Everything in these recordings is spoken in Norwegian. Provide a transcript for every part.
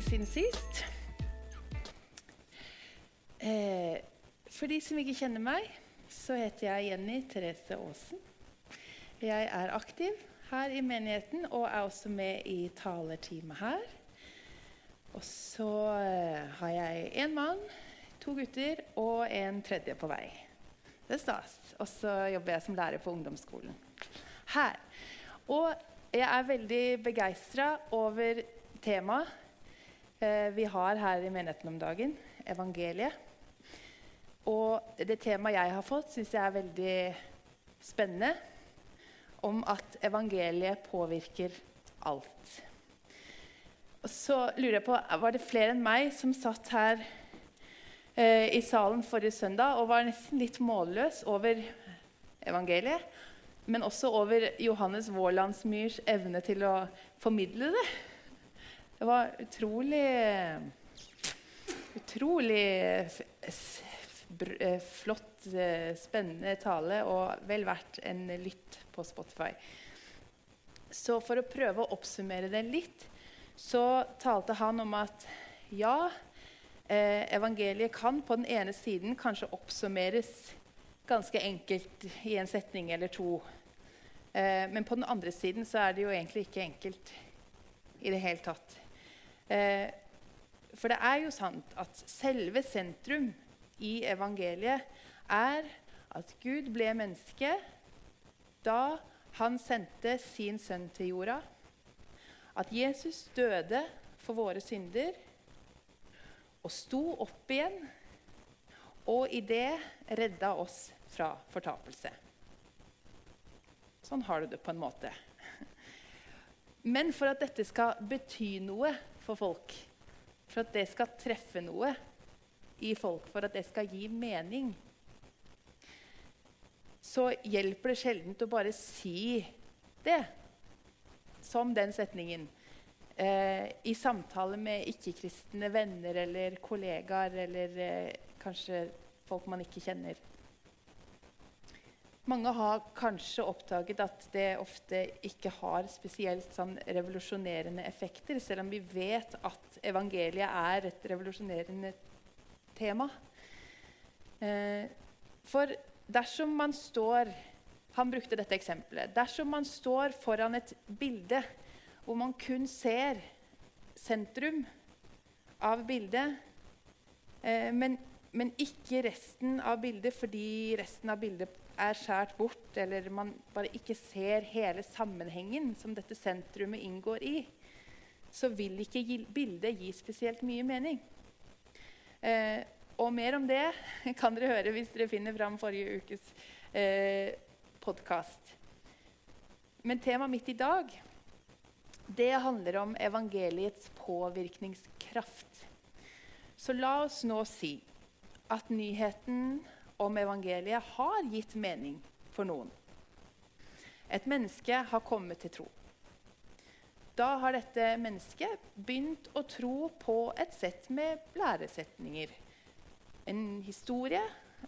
lenge siden sist. Eh, for de som ikke kjenner meg, så heter jeg Jenny Therese Aasen. Jeg er aktiv her i menigheten og er også med i talerteamet her. Og så eh, har jeg én mann, to gutter og en tredje på vei. Det er stas. Og så jobber jeg som lærer på ungdomsskolen her. Og jeg er veldig begeistra over temaet vi har her i menigheten om dagen, evangeliet. Og det temaet jeg har fått, syns jeg er veldig spennende. Om at evangeliet påvirker alt. Og så lurer jeg på, Var det flere enn meg som satt her eh, i salen forrige søndag og var nesten litt målløs over evangeliet? Men også over Johannes Vårlandsmyrs evne til å formidle det. Det var utrolig Utrolig Eh, flott, eh, spennende tale og vel verdt en lytt på Spotify. Så for å prøve å oppsummere det litt, så talte han om at ja, eh, evangeliet kan på den ene siden kanskje oppsummeres ganske enkelt i en setning eller to. Men på den andre siden så er det jo egentlig ikke enkelt i det hele tatt. Eh, for det er jo sant at selve sentrum i evangeliet, er at Gud ble menneske da han sendte sin sønn til jorda. At Jesus døde for våre synder og sto opp igjen, og i det redda oss fra fortapelse. Sånn har du det på en måte. Men for at dette skal bety noe for folk, for at det skal treffe noe, i folk for at det skal gi mening, så hjelper det sjelden å bare si det, som den setningen. Eh, I samtale med ikke-kristne venner eller kollegaer eller eh, kanskje folk man ikke kjenner. Mange har kanskje oppdaget at det ofte ikke har spesielt sånn revolusjonerende effekter, selv om vi vet at evangeliet er et revolusjonerende tema. Eh, for dersom man står Han brukte dette eksempelet. Dersom man står foran et bilde hvor man kun ser sentrum av bildet, eh, men, men ikke resten av bildet fordi resten av bildet er skåret bort, eller man bare ikke ser hele sammenhengen som dette sentrumet inngår i, så vil ikke bildet gi spesielt mye mening. Eh, og mer om det kan dere høre hvis dere finner fram forrige ukes eh, podkast. Men temaet mitt i dag det handler om evangeliets påvirkningskraft. Så la oss nå si at nyheten om evangeliet har gitt mening for noen. Et menneske har kommet til tro. Da har dette mennesket begynt å tro på et sett med læresetninger en historie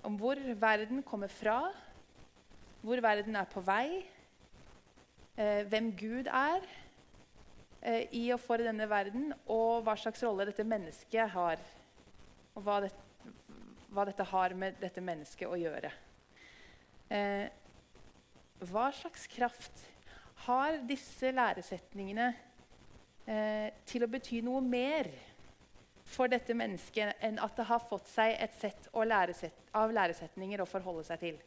om hvor verden kommer fra, hvor verden er på vei, eh, hvem Gud er eh, i og for denne verden, og hva slags rolle dette mennesket har. Og hva, det, hva dette har med dette mennesket å gjøre. Eh, hva slags kraft har disse læresetningene eh, til å bety noe mer? for dette mennesket enn at det har fått seg et sett av læresetninger å forholde seg til.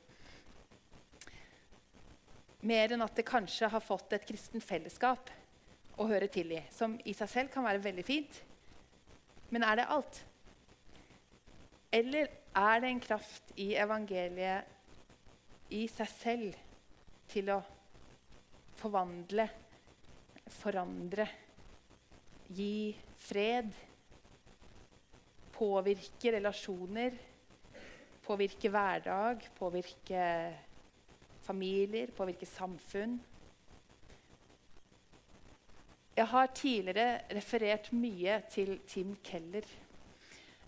Mer enn at det kanskje har fått et kristent fellesskap å høre til i, som i seg selv kan være veldig fint. Men er det alt? Eller er det en kraft i evangeliet i seg selv til å forvandle, forandre, gi fred? påvirke relasjoner, påvirke hverdag, påvirke familier, påvirke samfunn. Jeg har tidligere referert mye til Tim Keller.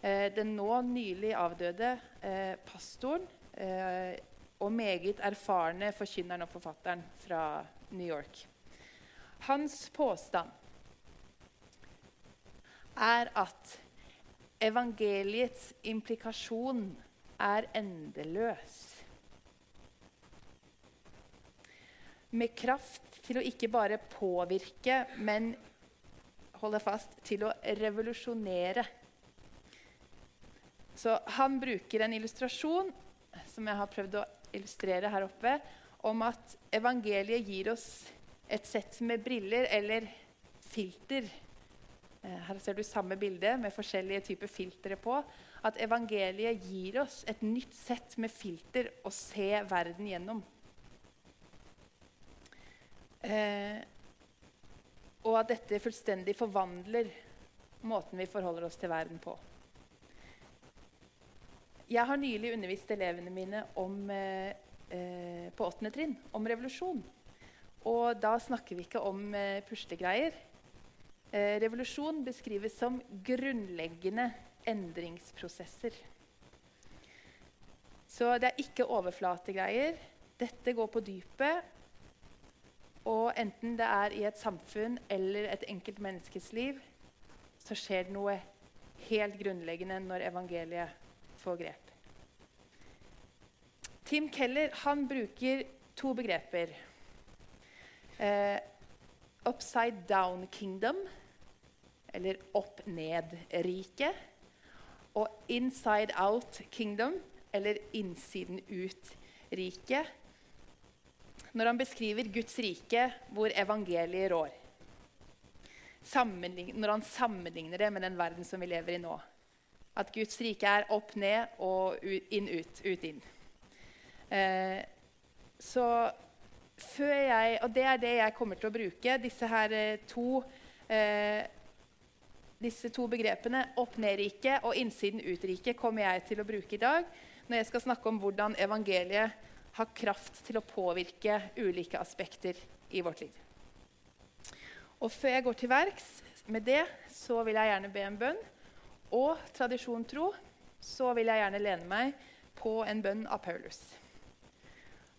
Eh, den nå nylig avdøde eh, pastoren eh, og meget erfarne forkynneren og forfatteren fra New York. Hans påstand er at evangeliets implikasjon er endeløs. Med kraft til å ikke bare påvirke, men holde fast, til å revolusjonere. Så han bruker en illustrasjon som jeg har prøvd å illustrere her oppe, om at evangeliet gir oss et sett med briller eller filter. Eh, her ser du samme bilde med forskjellige typer filtre på. At evangeliet gir oss et nytt sett med filter å se verden gjennom. Eh, og at dette fullstendig forvandler måten vi forholder oss til verden på. Jeg har nylig undervist elevene mine om, eh, eh på åttende trinn om revolusjon. Og da snakker vi ikke om eh, puslegreier. Eh, revolusjon beskrives som grunnleggende endringsprosesser. Så det er ikke overflategreier. Dette går på dypet. Og enten det er i et samfunn eller et enkelt menneskes liv, så skjer det noe helt grunnleggende når evangeliet får grep. Tim Keller han bruker to begreper. Eh, upside down kingdom, eller opp-ned-rike. Og inside out kingdom, eller innsiden-ut-rike når han beskriver Guds rike hvor evangeliet rår. Når han sammenligner det med den verden som vi lever i nå. At Guds rike er opp, ned og inn, ut, ut, inn. Eh, så før jeg Og det er det jeg kommer til å bruke. Disse her eh, to eh, disse to begrepene, opp-ned-riket og innsiden-ut-riket, kommer jeg til å bruke i dag når jeg skal snakke om hvordan evangeliet har kraft til å påvirke ulike aspekter i vårt liv. Og Før jeg går til verks med det, så vil jeg gjerne be en bønn. Og tradisjon tro så vil jeg gjerne lene meg på en bønn av Paulus.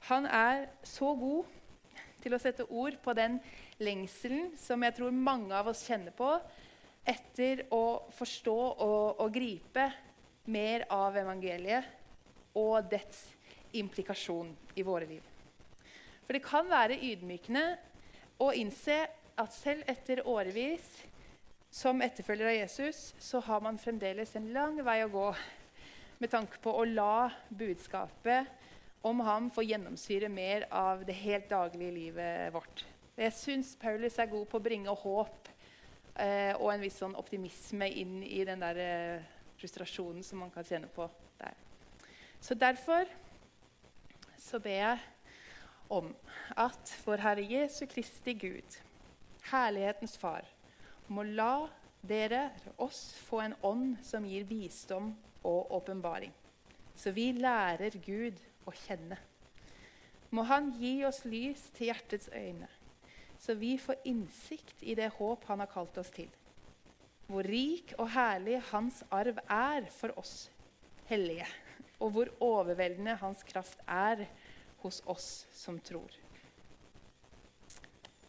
Han er så god til å sette ord på den lengselen som jeg tror mange av oss kjenner på etter å forstå og, og gripe mer av evangeliet og dets implikasjon i våre liv. For det kan være ydmykende å innse at selv etter årevis som etterfølger av Jesus, så har man fremdeles en lang vei å gå med tanke på å la budskapet om ham få gjennomsyre mer av det helt daglige livet vårt. Jeg syns Paulus er god på å bringe håp eh, og en viss sånn optimisme inn i den der eh, frustrasjonen som man kan kjenne på der. Så derfor så ber jeg om at vår Herre Jesu Kristi Gud, herlighetens Far, må la dere, oss, få en ånd som gir visdom og åpenbaring, så vi lærer Gud å kjenne. Må Han gi oss lys til hjertets øyne, så vi får innsikt i det håp Han har kalt oss til. Hvor rik og herlig Hans arv er for oss hellige og hvor overveldende hans kraft er hos oss som tror.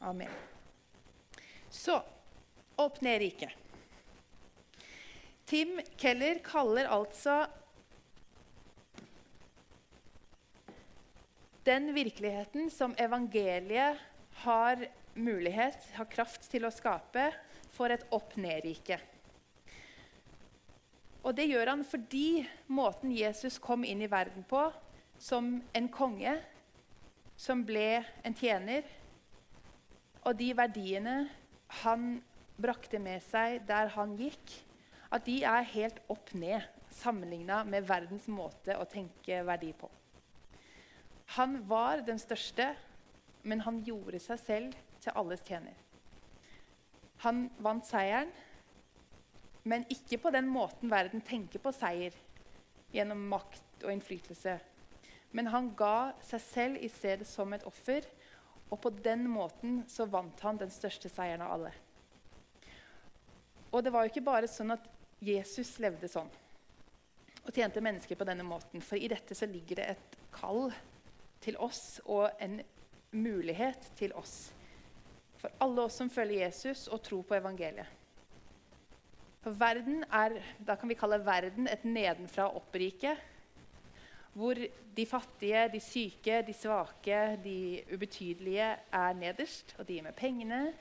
Amen. Så opp ned riket. Tim Keller kaller altså den virkeligheten som evangeliet har mulighet, har kraft til å skape, for et opp-ned-rike. Og det gjør han fordi måten Jesus kom inn i verden på, som en konge som ble en tjener, og de verdiene han brakte med seg der han gikk, at de er helt opp ned sammenligna med verdens måte å tenke verdi på. Han var den største, men han gjorde seg selv til alles tjener. Han vant seieren men ikke på den måten verden tenker på seier, gjennom makt og innflytelse. Men han ga seg selv i stedet som et offer, og på den måten så vant han den største seieren av alle. Og det var jo ikke bare sånn at Jesus levde sånn og tjente mennesker på denne måten. For i dette så ligger det et kall til oss og en mulighet til oss. For alle oss som følger Jesus og tror på evangeliet. For verden er, Da kan vi kalle verden et nedenfra-opp-rike. Hvor de fattige, de syke, de svake, de ubetydelige er nederst. Og de med pengene,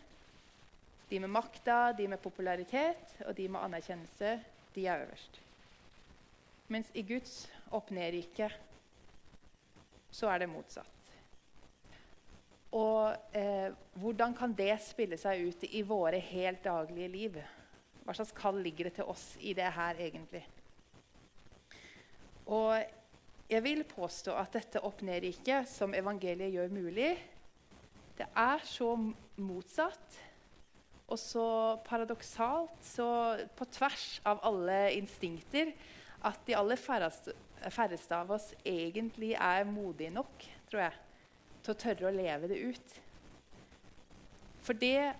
de med makta, de med popularitet og de med anerkjennelse, de er øverst. Mens i Guds opp-ned-rike så er det motsatt. Og eh, hvordan kan det spille seg ut i våre helt daglige liv? Hva slags kall ligger det til oss i det her, egentlig? Og jeg vil påstå at dette opp-ned-riket som evangeliet gjør mulig, det er så motsatt og så paradoksalt, så på tvers av alle instinkter, at de aller færreste, færreste av oss egentlig er modige nok, tror jeg, til å tørre å leve det ut. For det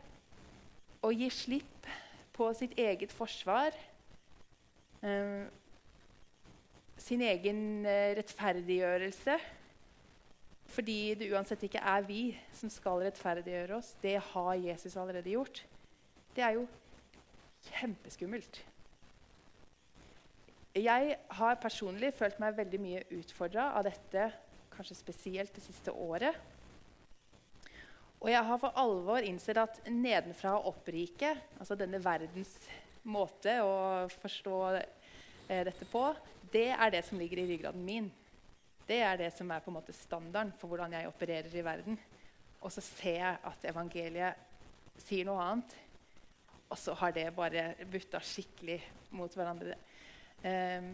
å gi slipp på sitt eget forsvar, eh, sin egen eh, rettferdiggjørelse fordi det uansett ikke er vi som skal rettferdiggjøre oss. Det har Jesus allerede gjort. Det er jo kjempeskummelt. Jeg har personlig følt meg veldig mye utfordra av dette, kanskje spesielt det siste året. Og jeg har for alvor innsett at nedenfra og opp-riket, altså denne verdens måte å forstå eh, dette på, det er det som ligger i ryggraden min. Det er det som er på en måte standarden for hvordan jeg opererer i verden. Og så ser jeg at evangeliet sier noe annet. Og så har det bare butta skikkelig mot hverandre. Um,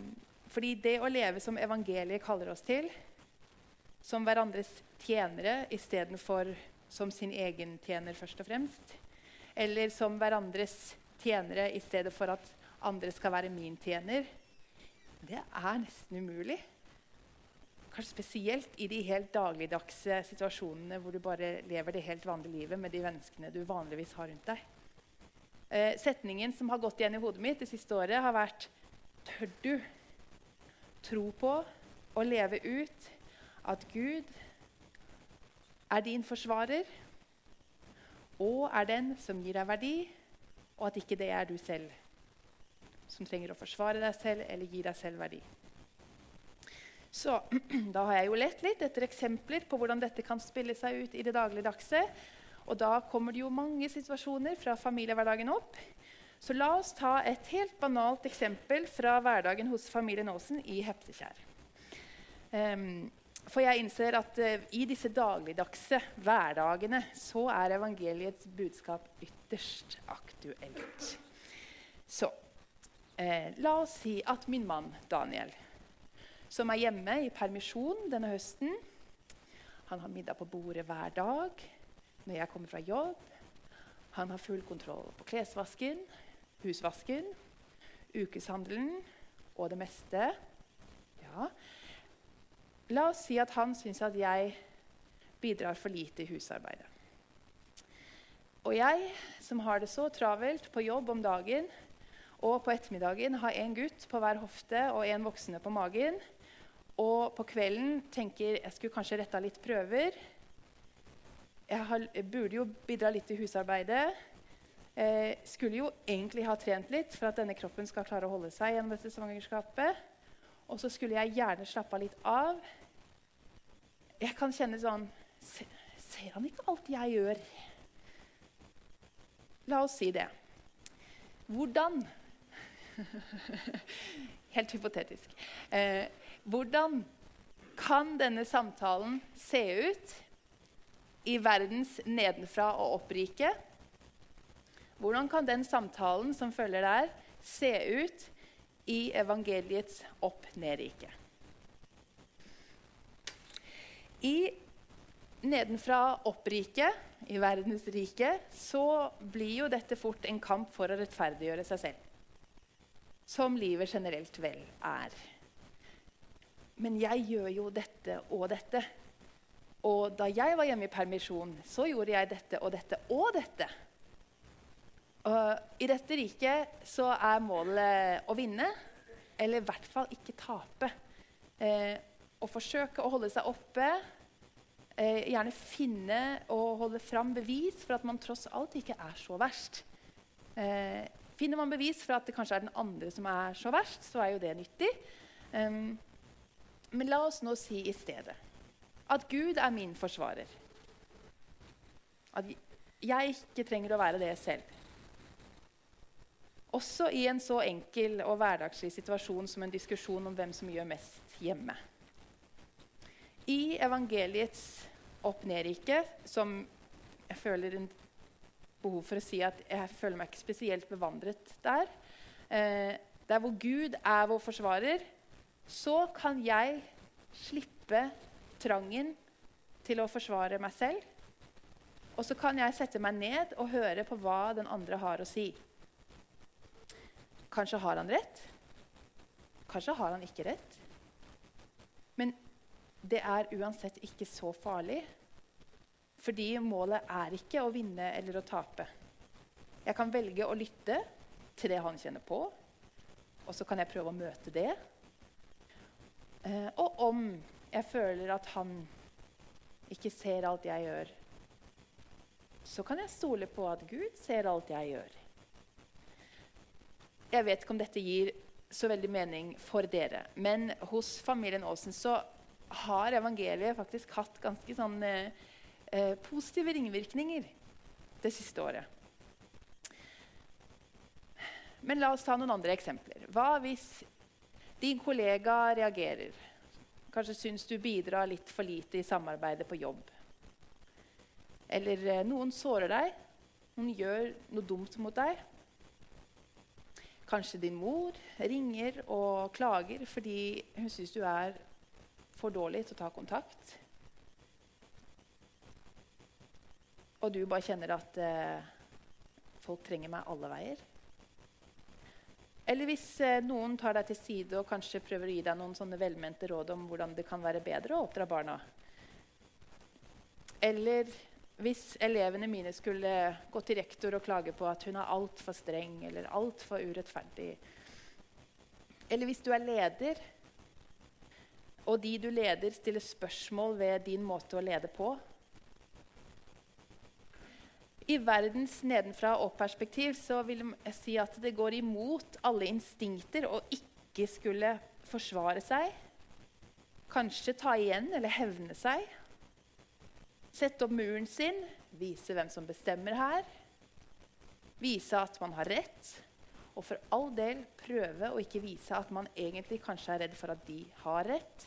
fordi det å leve som evangeliet kaller oss til, som hverandres tjenere istedenfor som sin egen tjener først og fremst, eller som hverandres tjenere i stedet for at andre skal være min tjener, det er nesten umulig. Kanskje spesielt i de helt dagligdagse situasjonene hvor du bare lever det helt vanlige livet med de menneskene du vanligvis har rundt deg. Eh, setningen som har gått igjen i hodet mitt det siste året, har vært Tør du tro på og leve ut at Gud er din forsvarer og er den som gir deg verdi, og at ikke det er du selv som trenger å forsvare deg selv eller gi deg selv verdi. Så Da har jeg jo lett litt etter eksempler på hvordan dette kan spille seg ut i det dagligdagse. Og da kommer det jo mange situasjoner fra familiehverdagen opp. Så la oss ta et helt banalt eksempel fra hverdagen hos familien Aasen i Hepsekjær. Um, for jeg innser at uh, i disse dagligdagse hverdagene så er evangeliets budskap ytterst aktuelt. Så uh, la oss si at min mann Daniel, som er hjemme i permisjon denne høsten Han har middag på bordet hver dag når jeg kommer fra jobb. Han har full kontroll på klesvasken, husvasken, ukeshandelen og det meste. Ja. La oss si at han syns at jeg bidrar for lite i husarbeidet. Og jeg, som har det så travelt på jobb om dagen og på ettermiddagen, har en gutt på hver hofte og en voksne på magen, og på kvelden tenker jeg skulle kanskje retta litt prøver jeg, har, jeg, burde jo bidra litt til husarbeidet. Eh, skulle jo egentlig ha trent litt for at denne kroppen skal klare å holde seg gjennom dette svangerskapet. Og så skulle jeg gjerne slappe litt av. Jeg kan kjenne sånn Ser, ser han ikke alt jeg gjør? La oss si det. Hvordan Helt hypotetisk. Eh, hvordan kan denne samtalen se ut i verdens nedenfra og opp-rike. Hvordan kan den samtalen som følger der, se ut i evangeliets opp-ned-rike? I nedenfra opp-riket, i verdens rike, så blir jo dette fort en kamp for å rettferdiggjøre seg selv. Som livet generelt vel er. Men jeg gjør jo dette og dette. Og da jeg var hjemme i permisjon, så gjorde jeg dette og dette og dette. Og I dette riket så er målet å vinne, eller i hvert fall ikke tape. Eh, å forsøke å holde seg oppe, eh, gjerne finne og holde fram bevis for at man tross alt ikke er så verst. Eh, Finner man bevis for at det kanskje er den andre som er så verst, så er jo det nyttig. Men la oss nå si i stedet at Gud er min forsvarer. At jeg ikke trenger å være det selv. Også i en så enkel og hverdagslig situasjon som en diskusjon om hvem som gjør mest hjemme. I evangeliets opp-ned-rike, som jeg føler en behov for å si at jeg føler meg ikke spesielt bevandret der, eh, der hvor Gud er vår forsvarer, så kan jeg slippe trangen til å forsvare meg selv. Og så kan jeg sette meg ned og høre på hva den andre har å si. Kanskje har han rett. Kanskje har han ikke rett. Men det er uansett ikke så farlig. Fordi målet er ikke å vinne eller å tape. Jeg kan velge å lytte til det han kjenner på, og så kan jeg prøve å møte det. Eh, og om jeg føler at han ikke ser alt jeg gjør, så kan jeg stole på at Gud ser alt jeg gjør. Jeg vet ikke om dette gir så veldig mening for dere, men hos familien Aasen så har evangeliet faktisk hatt ganske sånn eh, eh, positive ringvirkninger det siste året. Men la oss ta noen andre eksempler. Hva hvis din kollega reagerer? Kanskje syns du bidrar litt for lite i samarbeidet på jobb. Eller eh, noen sårer deg. Noen gjør noe dumt mot deg. Kanskje din mor ringer og klager fordi hun syns du er for dårlig til å ta kontakt. Og du bare kjenner at eh, folk trenger meg alle veier. Eller hvis eh, noen tar deg til side og kanskje prøver å gi deg noen sånne velmente råd om hvordan det kan være bedre å oppdra barna. Eller hvis elevene mine skulle gå til rektor og klage på at hun er altfor streng eller altfor urettferdig Eller hvis du er leder, og de du leder, stiller spørsmål ved din måte å lede på I verdens nedenfra-og-perspektiv så vil jeg si at det går imot alle instinkter å ikke skulle forsvare seg, kanskje ta igjen eller hevne seg Sette opp muren sin, vise hvem som bestemmer her. Vise at man har rett. Og for all del prøve å ikke vise at man egentlig kanskje er redd for at de har rett.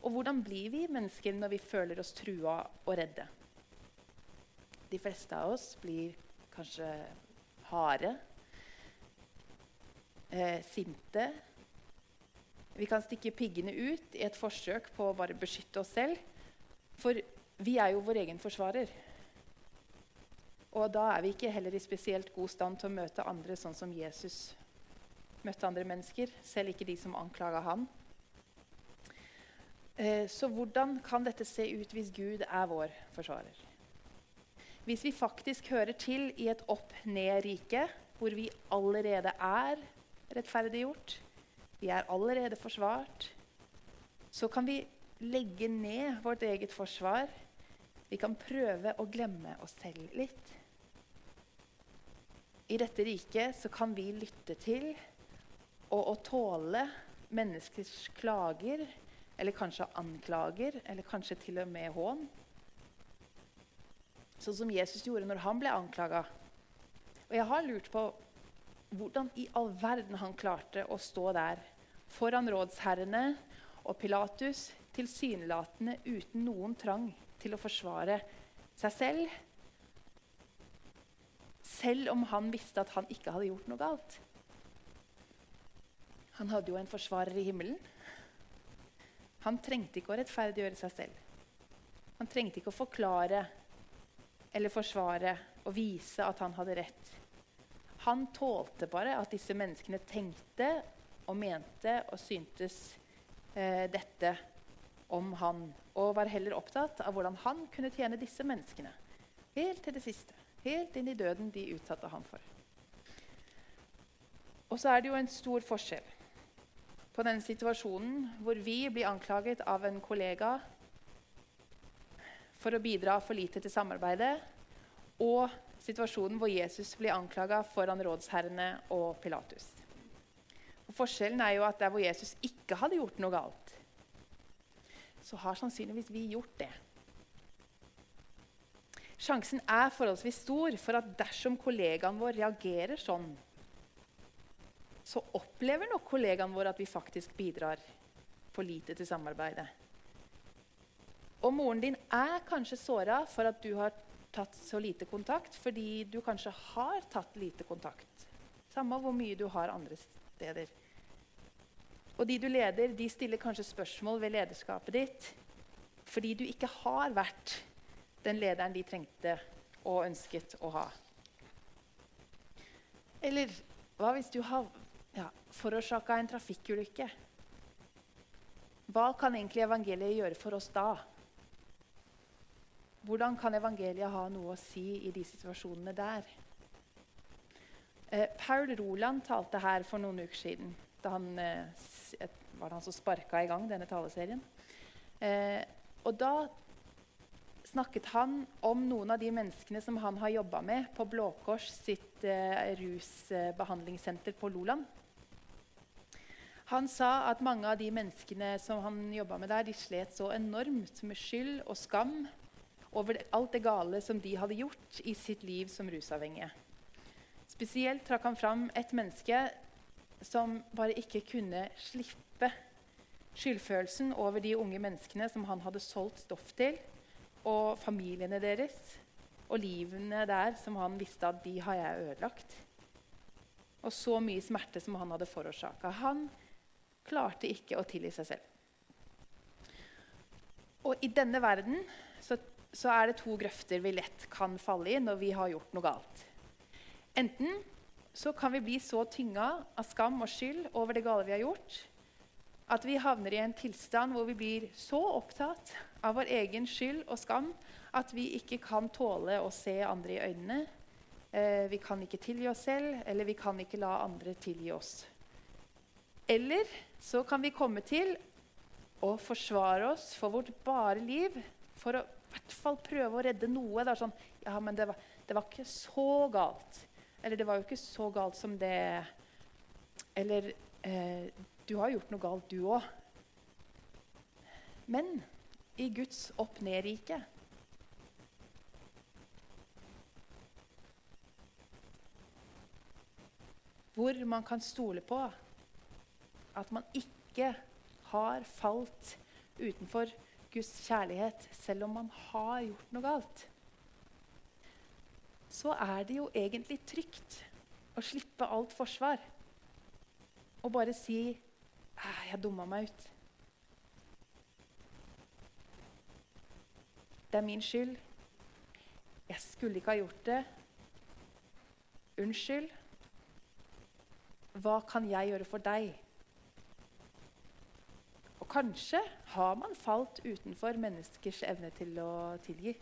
Og hvordan blir vi mennesker når vi føler oss trua og redde? De fleste av oss blir kanskje harde, eh, sinte. Vi kan stikke piggene ut i et forsøk på å bare beskytte oss selv. For vi er jo vår egen forsvarer. Og da er vi ikke heller i spesielt god stand til å møte andre sånn som Jesus møtte andre mennesker, selv ikke de som anklaga han. Eh, så hvordan kan dette se ut hvis Gud er vår forsvarer? Hvis vi faktisk hører til i et opp-ned-rike, hvor vi allerede er rettferdiggjort, vi er allerede forsvart, så kan vi legge ned vårt eget forsvar. Vi kan prøve å glemme oss selv litt. I dette riket så kan vi lytte til og, og tåle menneskers klager, eller kanskje anklager, eller kanskje til og med hån. Sånn som Jesus gjorde når han ble anklaga. Og jeg har lurt på hvordan i all verden han klarte å stå der foran rådsherrene og Pilatus tilsynelatende uten noen trang til å forsvare seg selv. Selv om han visste at han ikke hadde gjort noe galt. Han hadde jo en forsvarer i himmelen. Han trengte ikke å rettferdiggjøre seg selv. Han trengte ikke å forklare eller forsvare og vise at han hadde rett. Han tålte bare at disse menneskene tenkte og mente og syntes eh, dette om han, og var heller opptatt av hvordan han kunne tjene disse menneskene. Helt til det siste. Helt inn i døden de utsatte ham for. Og så er det jo en stor forskjell på den situasjonen hvor vi blir anklaget av en kollega for å bidra for lite til samarbeidet, og situasjonen hvor Jesus blir anklaga foran rådsherrene og Pilatus. Og forskjellen er jo at der hvor Jesus ikke hadde gjort noe galt, så har sannsynligvis vi gjort det. Sjansen er forholdsvis stor for at dersom kollegaen vår reagerer sånn, så opplever nok kollegaen vår at vi faktisk bidrar for lite til samarbeidet. Og moren din er kanskje såra for at du har tatt så lite kontakt, fordi du kanskje har tatt lite kontakt. Samme hvor mye du har andre steder. Og de du leder, de stiller kanskje spørsmål ved lederskapet ditt fordi du ikke har vært den lederen de trengte og ønsket å ha. Eller hva hvis du har ja, forårsaka en trafikkulykke? Hva kan egentlig evangeliet gjøre for oss da? Hvordan kan evangeliet ha noe å si i de situasjonene der? Eh, Paul Roland talte her for noen uker siden. Da han, eh, var det han som sparka i gang denne taleserien. Eh, og da snakket han om noen av de menneskene som han har jobba med på Blå Kors sitt eh, rusbehandlingssenter på Loland. Han sa at mange av de menneskene som han jobba med der, de slet så enormt med skyld og skam over alt det gale som de hadde gjort i sitt liv som rusavhengige. Spesielt trakk han fram et menneske som bare ikke kunne slippe skyldfølelsen over de unge menneskene som han hadde solgt stoff til, og familiene deres og livene der som han visste at de har jeg ødelagt. Og så mye smerte som han hadde forårsaka. Han klarte ikke å tilgi seg selv. Og i denne verden så så er det to grøfter vi lett kan falle i når vi har gjort noe galt. Enten så kan vi bli så tynga av skam og skyld over det gale vi har gjort, at vi havner i en tilstand hvor vi blir så opptatt av vår egen skyld og skam at vi ikke kan tåle å se andre i øynene. Eh, vi kan ikke tilgi oss selv, eller vi kan ikke la andre tilgi oss. Eller så kan vi komme til å forsvare oss for vårt bare liv for å hvert fall prøve å redde noe. Det er sånn Ja, men det var, det var, ikke så galt. Eller det var jo ikke så galt som det Eller eh, Du har gjort noe galt, du òg. Men i Guds opp-ned-rike Hvor man kan stole på at man ikke har falt utenfor Guds kjærlighet selv om man har gjort noe galt, så er det jo egentlig trygt å slippe alt forsvar og bare si 'Jeg dumma meg ut'. Det er min skyld. Jeg skulle ikke ha gjort det. Unnskyld. Hva kan jeg gjøre for deg? Kanskje har man falt utenfor menneskers evne til å tilgi.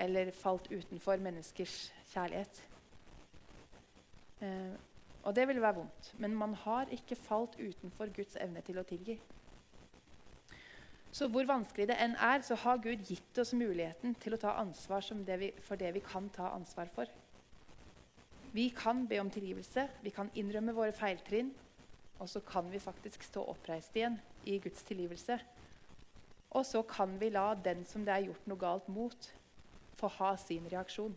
Eller falt utenfor menneskers kjærlighet. Eh, og det vil være vondt. Men man har ikke falt utenfor Guds evne til å tilgi. Så hvor vanskelig det enn er, så har Gud gitt oss muligheten til å ta ansvar det vi, for det vi kan ta ansvar for. Vi kan be om tilgivelse, vi kan innrømme våre feiltrinn, og så kan vi faktisk stå oppreist igjen i Guds tilgivelse. Og så kan vi la den som det er gjort noe galt mot, få ha sin reaksjon.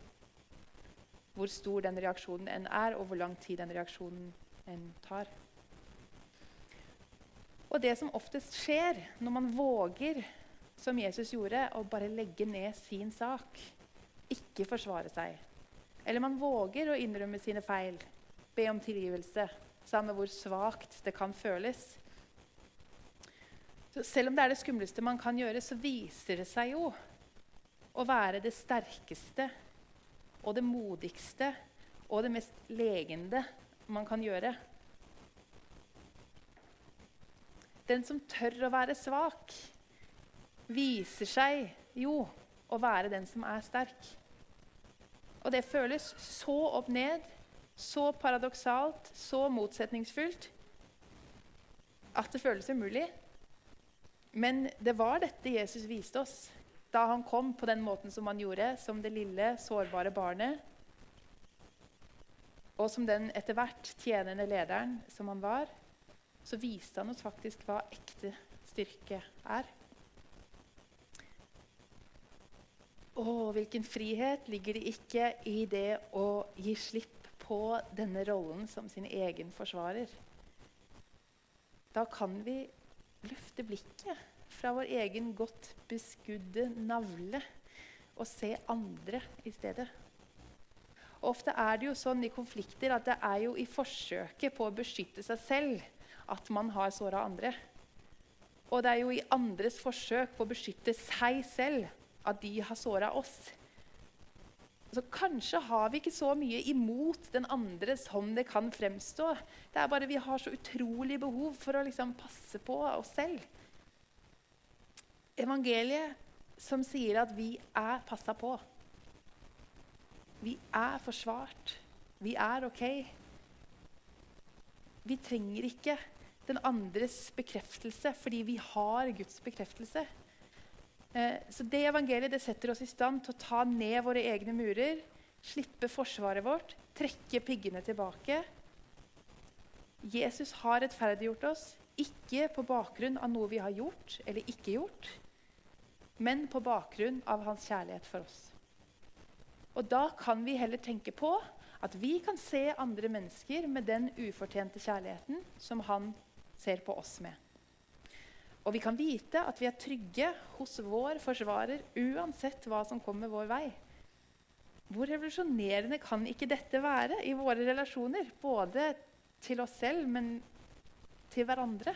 Hvor stor den reaksjonen enn er, og hvor lang tid den reaksjonen enn tar. Og det som oftest skjer når man våger, som Jesus gjorde, å bare legge ned sin sak, ikke forsvare seg, eller man våger å innrømme sine feil, be om tilgivelse, samme hvor svakt det kan føles, så selv om det er det skumleste man kan gjøre, så viser det seg jo å være det sterkeste og det modigste og det mest legende man kan gjøre. Den som tør å være svak, viser seg jo å være den som er sterk. Og det føles så opp ned, så paradoksalt, så motsetningsfullt at det føles umulig. Men det var dette Jesus viste oss da han kom på den måten som han gjorde, som det lille, sårbare barnet. Og som den etter hvert tjenende lederen som han var, så viste han oss faktisk hva ekte styrke er. Å, hvilken frihet ligger det ikke i det å gi slipp på denne rollen som sin egen forsvarer? Da kan vi løfte blikket fra vår egen godt beskudde navle og se andre i stedet. Og ofte er det jo sånn i konflikter at det er jo i forsøket på å beskytte seg selv at man har såra andre. Og det er jo i andres forsøk på å beskytte seg selv at de har såra oss. Så kanskje har vi ikke så mye imot den andre som det kan fremstå. Det er bare vi har så utrolig behov for å liksom passe på oss selv. Evangeliet som sier at vi er passa på. Vi er forsvart. Vi er OK. Vi trenger ikke den andres bekreftelse fordi vi har Guds bekreftelse. Eh, så det evangeliet det setter oss i stand til å ta ned våre egne murer, slippe forsvaret vårt, trekke piggene tilbake. Jesus har rettferdiggjort oss, ikke på bakgrunn av noe vi har gjort eller ikke gjort, men på bakgrunn av hans kjærlighet for oss. Og da kan vi heller tenke på at vi kan se andre mennesker med den ufortjente kjærligheten som han ser på oss med. Og vi kan vite at vi er trygge hos vår forsvarer uansett hva som kommer vår vei. Hvor revolusjonerende kan ikke dette være i våre relasjoner? Både til oss selv, men til hverandre.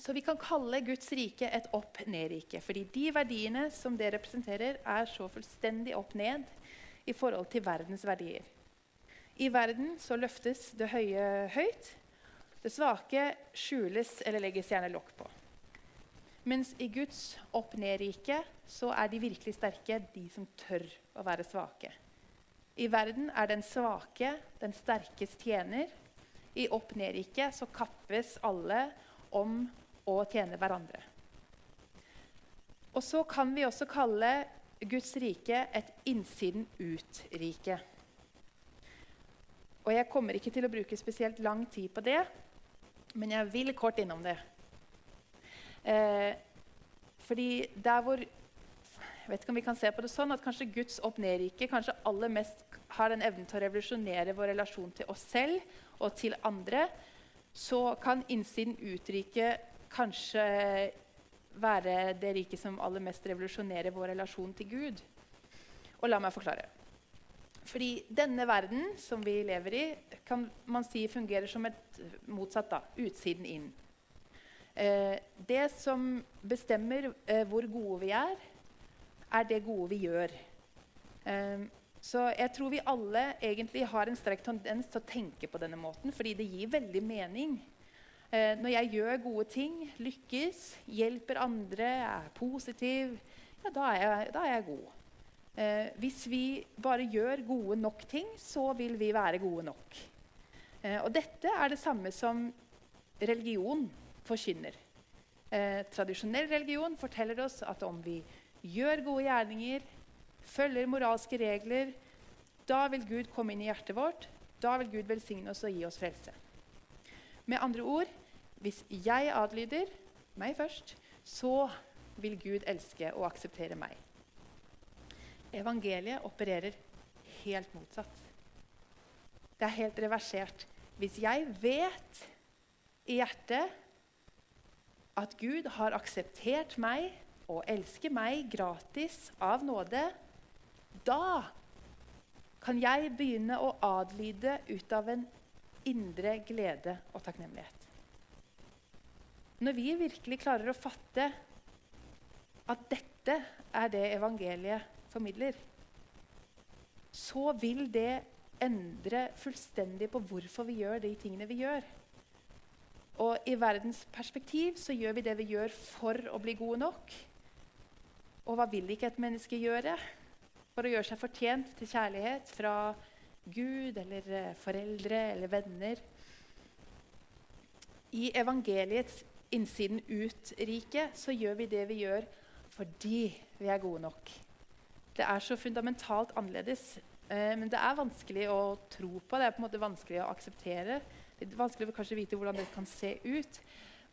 Så vi kan kalle Guds rike et opp-ned-rike. Fordi de verdiene som det representerer, er så fullstendig opp-ned i forhold til verdens verdier. I verden så løftes det høye høyt. Det svake skjules eller legges gjerne lokk på. Mens i Guds opp-ned-rike så er de virkelig sterke de som tør å være svake. I verden er den svake den sterkes tjener. I opp-ned-riket så kappes alle om å tjene hverandre. Og så kan vi også kalle Guds rike et innsiden-ut-rike. Og Jeg kommer ikke til å bruke spesielt lang tid på det, men jeg vil kort innom det. Eh, fordi der hvor jeg vet ikke om vi kan se på det sånn at kanskje Guds opp-ned-rike kanskje aller mest har den evnen til å revolusjonere vår relasjon til oss selv og til andre, så kan innsiden-ut-riket kanskje være det riket som aller mest revolusjonerer vår relasjon til Gud. Og la meg forklare. Fordi denne verden som vi lever i, kan man si fungerer som et motsatt. da, Utsiden inn. Eh, det som bestemmer eh, hvor gode vi er, er det gode vi gjør. Eh, så jeg tror vi alle egentlig har en sterk tendens til å tenke på denne måten, fordi det gir veldig mening. Eh, når jeg gjør gode ting, lykkes, hjelper andre, er positiv, ja, da er jeg, da er jeg god. Eh, hvis vi bare gjør gode nok ting, så vil vi være gode nok. Eh, og dette er det samme som religion forkynner. Eh, tradisjonell religion forteller oss at om vi gjør gode gjerninger, følger moralske regler, da vil Gud komme inn i hjertet vårt. Da vil Gud velsigne oss og gi oss frelse. Med andre ord hvis jeg adlyder meg først, så vil Gud elske og akseptere meg. Evangeliet opererer helt motsatt. Det er helt reversert. Hvis jeg vet i hjertet at Gud har akseptert meg og elsker meg gratis av nåde, da kan jeg begynne å adlyde ut av en indre glede og takknemlighet. Når vi virkelig klarer å fatte at dette er det evangeliet formidler, så vil det endre fullstendig på hvorfor vi gjør de tingene vi gjør. Og i verdens perspektiv så gjør vi det vi gjør for å bli gode nok. Og hva vil ikke et menneske gjøre for å gjøre seg fortjent til kjærlighet fra Gud eller eh, foreldre eller venner? I evangeliets innsiden ut-rike, så gjør vi det vi gjør fordi vi er gode nok. Det er så fundamentalt annerledes Eh, men det er vanskelig å tro på. Det er på en måte vanskelig å akseptere. Det er vanskelig å kanskje vite hvordan det kan se ut.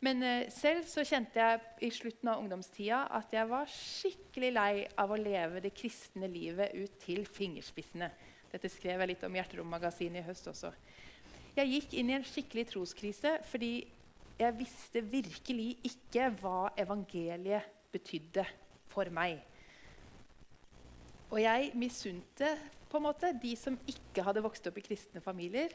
Men eh, selv så kjente jeg i slutten av ungdomstida at jeg var skikkelig lei av å leve det kristne livet ut til fingerspissene. Dette skrev jeg litt om i Hjerterom-magasinet i høst også. Jeg gikk inn i en skikkelig troskrise fordi jeg visste virkelig ikke hva evangeliet betydde for meg. Og jeg misunte på en måte de som ikke hadde vokst opp i kristne familier,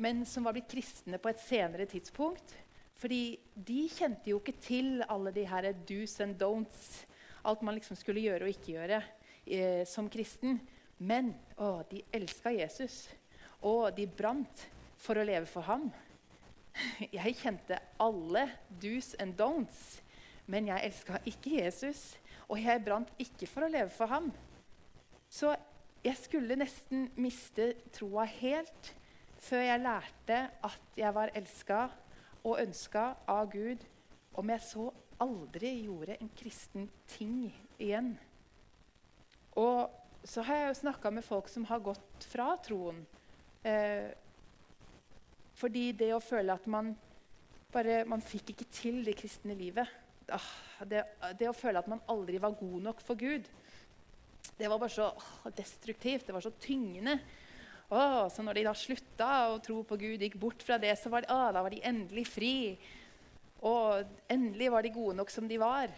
men som var blitt kristne på et senere tidspunkt. Fordi de kjente jo ikke til alle de her do's and don'ts, alt man liksom skulle gjøre og ikke gjøre eh, som kristen. Men å, de elska Jesus, og de brant for å leve for ham. Jeg kjente alle do's and don'ts, men jeg elska ikke Jesus. Og jeg brant ikke for å leve for ham. Så jeg skulle nesten miste troa helt før jeg lærte at jeg var elska og ønska av Gud, om jeg så aldri gjorde en kristen ting igjen. Og så har jeg jo snakka med folk som har gått fra troen. Eh, fordi det å føle at man bare Man fikk ikke til det kristne livet. Ah, det, det, å føle at man aldri var god nok for Gud, det var bare så destruktivt. Det var så tyngende. Oh, så når de da slutta å tro på Gud, gikk bort fra det, så var de, oh, da var de endelig fri. Og endelig var de gode nok som de var.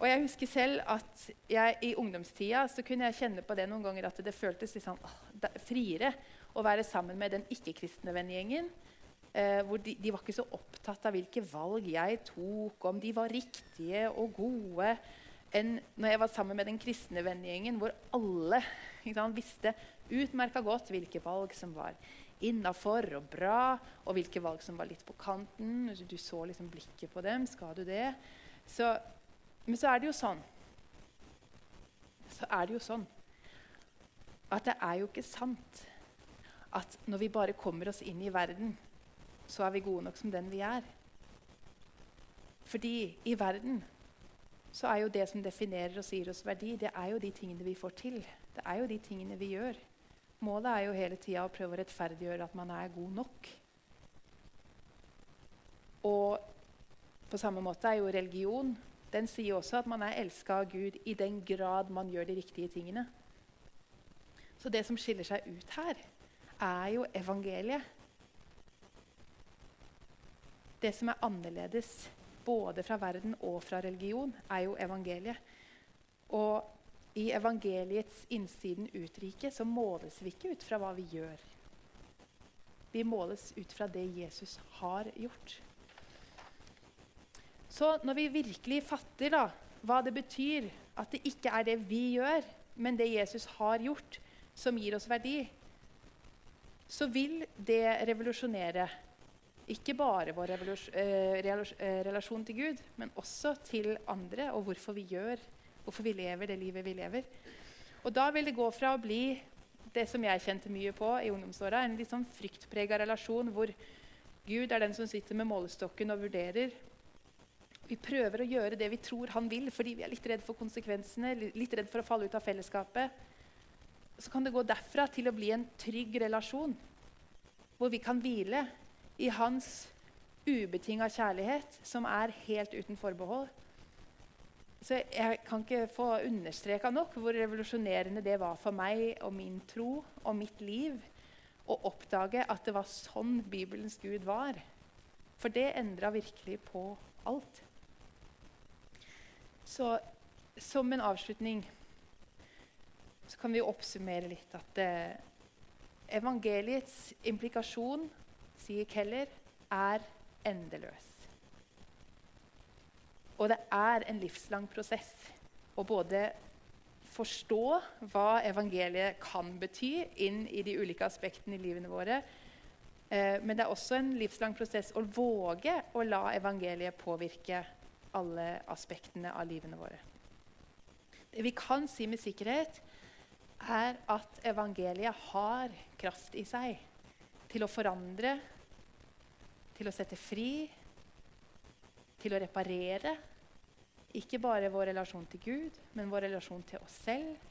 Og jeg husker selv at jeg i ungdomstida så kunne jeg kjenne på det noen ganger at det føltes sånn, oh, friere å være sammen med den ikke-kristne vennegjengen. Eh, hvor de, de, var ikke så opptatt av hvilke valg jeg tok, om de var riktige og gode, enn når jeg var sammen med den kristne vennegjengen, hvor alle sant, visste utmerka godt hvilke valg som var innafor og bra, og hvilke valg som var litt på kanten. Du så liksom blikket på dem. Skal du det? Så, men så er det jo sånn Så er det jo sånn at det er jo ikke sant at når vi bare kommer oss inn i verden, så er vi gode nok som den vi er. Fordi i verden så er jo det som definerer og sier oss verdi, det er jo de tingene vi får til. Det er jo de tingene vi gjør. Målet er jo hele tida å prøve å rettferdiggjøre at man er god nok. Og på samme måte er jo religion Den sier også at man er elska av Gud i den grad man gjør de riktige tingene. Så det som skiller seg ut her, er jo evangeliet. Det som er annerledes både fra verden og fra religion, er jo evangeliet. Og i evangeliets innsiden utrike så måles vi ikke ut fra hva vi gjør. Vi måles ut fra det Jesus har gjort. Så når vi virkelig fatter da, hva det betyr at det ikke er det vi gjør, men det Jesus har gjort, som gir oss verdi, så vil det revolusjonere ikke bare vår eh, eh, relasjon til Gud, men også til andre, og hvorfor vi gjør, hvorfor vi lever det livet vi lever. Og da vil det gå fra å bli det som jeg kjente mye på i ungdomsåra, en litt sånn fryktprega relasjon hvor Gud er den som sitter med målestokken og vurderer. Vi prøver å gjøre det vi tror han vil, fordi vi er litt redd for konsekvensene, litt redd for å falle ut av fellesskapet. Så kan det gå derfra til å bli en trygg relasjon hvor vi kan hvile i hans ubetinga kjærlighet, som er helt uten forbehold. Så Jeg kan ikke få understreka nok hvor revolusjonerende det var for meg og min tro og mitt liv å oppdage at det var sånn Bibelens Gud var. For det endra virkelig på alt. Så som en avslutning så kan vi oppsummere litt at eh, evangeliets implikasjon sier Keller, er endeløs. Og det er en livslang prosess å både forstå hva evangeliet kan bety inn i de ulike aspektene i livene våre. Eh, men det er også en livslang prosess å våge å la evangeliet påvirke alle aspektene av livene våre. Det vi kan si med sikkerhet, er at evangeliet har kraft i seg til å forandre til å sette fri, til å reparere. Ikke bare vår relasjon til Gud, men vår relasjon til oss selv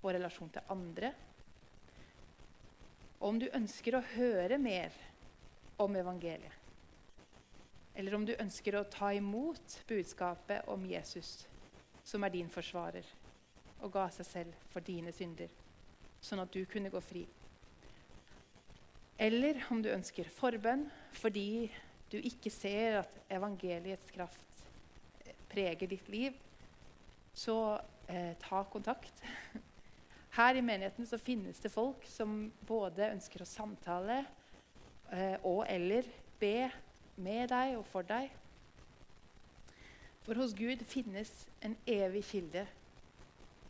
vår relasjon til andre. Og om du ønsker å høre mer om evangeliet, eller om du ønsker å ta imot budskapet om Jesus, som er din forsvarer, og ga seg selv for dine synder, sånn at du kunne gå fri. Eller om du ønsker forbønn fordi du ikke ser at evangeliets kraft preger ditt liv, så eh, ta kontakt. Her i menigheten så finnes det folk som både ønsker å samtale eh, og eller be med deg og for deg. For hos Gud finnes en evig kilde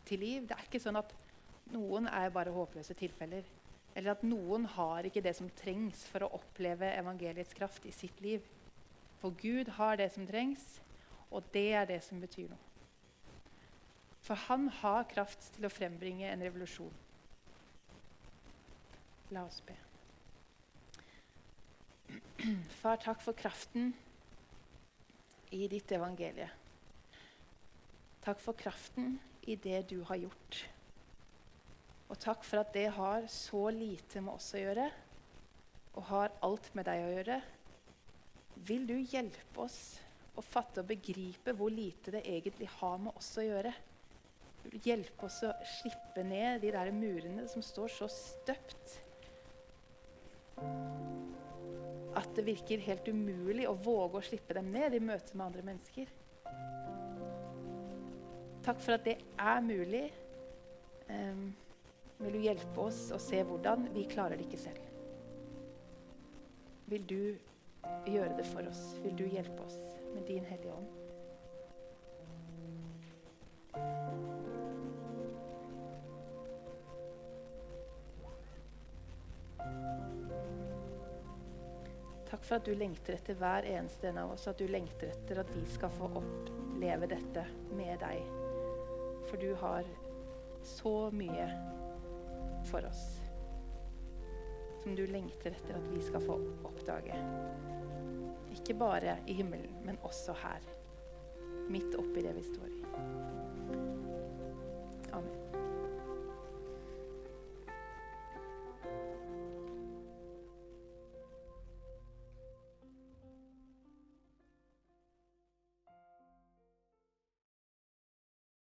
til liv. Det er ikke sånn at noen er bare håpløse tilfeller. Eller at noen har ikke det som trengs for å oppleve evangeliets kraft i sitt liv. For Gud har det som trengs, og det er det som betyr noe. For han har kraft til å frembringe en revolusjon. La oss be. Far, takk for kraften i ditt evangelie. Takk for kraften i det du har gjort. Og takk for at det har så lite med oss å gjøre, og har alt med deg å gjøre. Vil du hjelpe oss å fatte og begripe hvor lite det egentlig har med oss å gjøre? hjelpe oss å slippe ned de der murene som står så støpt at det virker helt umulig å våge å slippe dem ned i møte med andre mennesker. Takk for at det er mulig. Um, vil du hjelpe oss å se hvordan? Vi klarer det ikke selv. Vil du gjøre det for oss? Vil du hjelpe oss med din Hellige Ånd? Takk for at du lengter etter hver eneste en av oss, at du lengter etter at vi skal få oppleve dette med deg. For du har så mye for oss som du lengter etter at vi skal få oppdage. Ikke bare i himmelen, men også her. Midt oppi det vi står.